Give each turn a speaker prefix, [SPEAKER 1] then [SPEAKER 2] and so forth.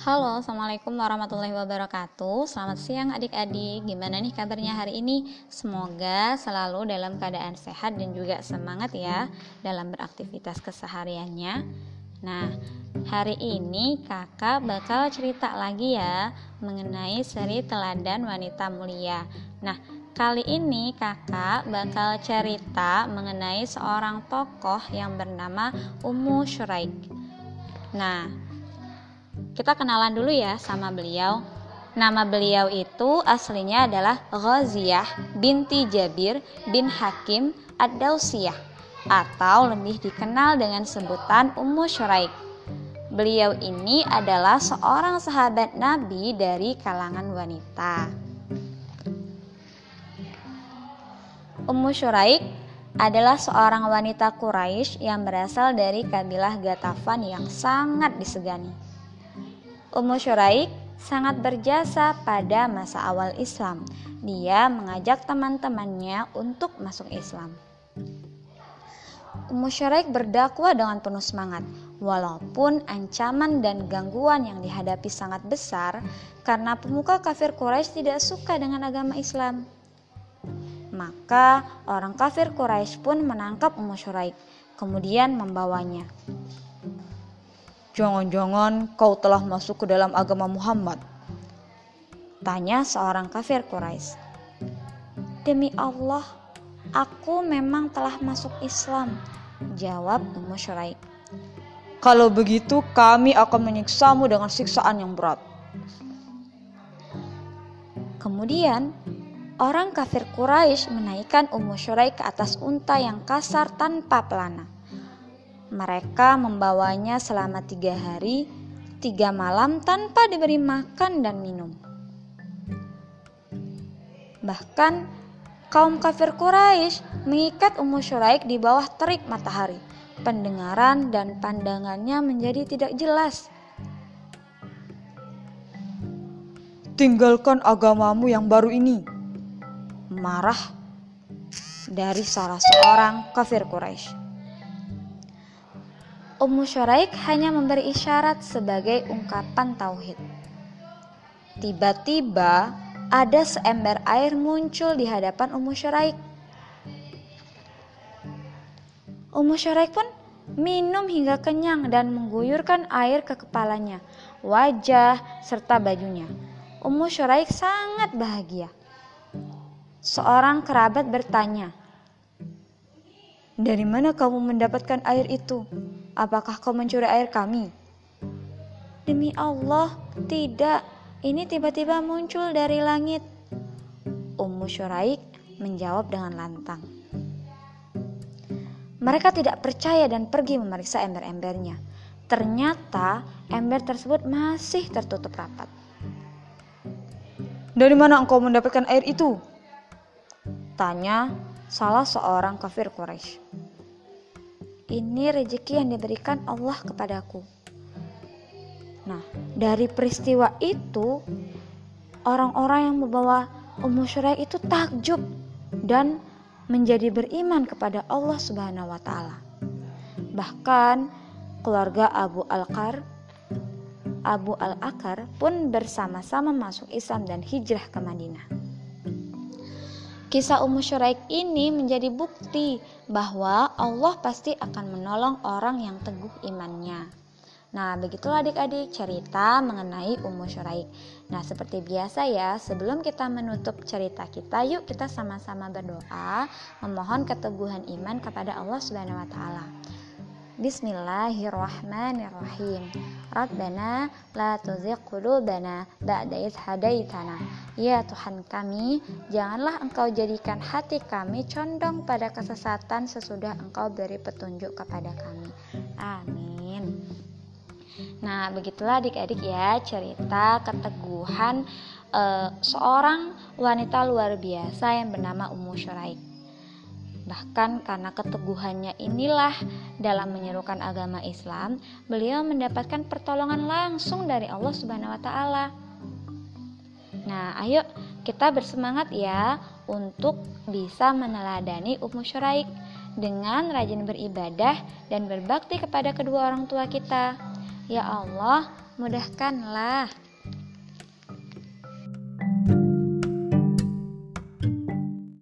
[SPEAKER 1] Halo, Assalamualaikum warahmatullahi wabarakatuh. Selamat siang adik-adik. Gimana nih kabarnya hari ini? Semoga selalu dalam keadaan sehat dan juga semangat ya Dalam beraktivitas kesehariannya. Nah, hari ini kakak bakal cerita lagi ya Mengenai seri teladan wanita mulia. Nah, kali ini kakak bakal cerita mengenai seorang tokoh yang bernama Ummu Syuraik. Nah, kita kenalan dulu ya sama beliau. Nama beliau itu aslinya adalah Ghaziyah binti Jabir bin Hakim Ad-Dausiyah atau lebih dikenal dengan sebutan Ummu Syuraik. Beliau ini adalah seorang sahabat Nabi dari kalangan wanita. Ummu Syuraik adalah seorang wanita Quraisy yang berasal dari kabilah Gatafan yang sangat disegani. Ummu Syuraik sangat berjasa pada masa awal Islam. Dia mengajak teman-temannya untuk masuk Islam. Ummu Syuraik berdakwah dengan penuh semangat, walaupun ancaman dan gangguan yang dihadapi sangat besar karena pemuka kafir Quraisy tidak suka dengan agama Islam. Maka orang kafir Quraisy pun menangkap Ummu Syuraik, kemudian membawanya.
[SPEAKER 2] Jangan-jangan kau telah masuk ke dalam agama Muhammad? Tanya seorang kafir Quraisy.
[SPEAKER 1] Demi Allah, aku memang telah masuk Islam, jawab Ummu Syuraik.
[SPEAKER 2] Kalau begitu kami akan menyiksamu dengan siksaan yang berat.
[SPEAKER 1] Kemudian, orang kafir Quraisy menaikkan Ummu Syuraik ke atas unta yang kasar tanpa pelana. Mereka membawanya selama tiga hari, tiga malam tanpa diberi makan dan minum. Bahkan kaum kafir Quraisy mengikat Ummu Syuraik di bawah terik matahari. Pendengaran dan pandangannya menjadi tidak jelas.
[SPEAKER 2] Tinggalkan agamamu yang baru ini. Marah dari salah seorang kafir Quraisy.
[SPEAKER 1] Ummu Syuraik hanya memberi isyarat sebagai ungkapan tauhid. Tiba-tiba ada seember air muncul di hadapan Ummu Syuraik. Ummu Syuraik pun minum hingga kenyang dan mengguyurkan air ke kepalanya, wajah, serta bajunya. Ummu Syuraik sangat bahagia. Seorang kerabat bertanya,
[SPEAKER 2] "Dari mana kamu mendapatkan air itu?" Apakah kau mencuri air kami?
[SPEAKER 1] Demi Allah, tidak. Ini tiba-tiba muncul dari langit. Ummu Syuraik menjawab dengan lantang. Mereka tidak percaya dan pergi memeriksa ember-embernya. Ternyata ember tersebut masih tertutup rapat.
[SPEAKER 2] Dari mana engkau mendapatkan air itu? Tanya salah seorang kafir Quraisy.
[SPEAKER 1] Ini rezeki yang diberikan Allah kepadaku. Nah, dari peristiwa itu, orang-orang yang membawa Ummu Syuraik itu takjub dan menjadi beriman kepada Allah Subhanahu wa taala. Bahkan keluarga Abu Al-Qar Abu Al-Akar pun bersama-sama masuk Islam dan hijrah ke Madinah. Kisah Ummu Syuraik ini menjadi bukti bahwa Allah pasti akan menolong orang yang teguh imannya. Nah, begitulah adik-adik cerita mengenai Ummu Syuraik. Nah, seperti biasa ya, sebelum kita menutup cerita kita, yuk kita sama-sama berdoa memohon keteguhan iman kepada Allah Subhanahu wa taala. Bismillahirrahmanirrahim. Rabbana la tuzigh qulubana ba'da idh hadaitana. Ya Tuhan kami, janganlah Engkau jadikan hati kami condong pada kesesatan sesudah Engkau beri petunjuk kepada kami. Amin. Nah, begitulah adik-adik ya cerita keteguhan uh, seorang wanita luar biasa yang bernama Ummu Syuraik. Bahkan karena keteguhannya inilah dalam menyerukan agama Islam, beliau mendapatkan pertolongan langsung dari Allah Subhanahu wa taala. Nah, ayo kita bersemangat ya untuk bisa meneladani Ummu Syuraik dengan rajin beribadah dan berbakti kepada kedua orang tua kita. Ya Allah, mudahkanlah.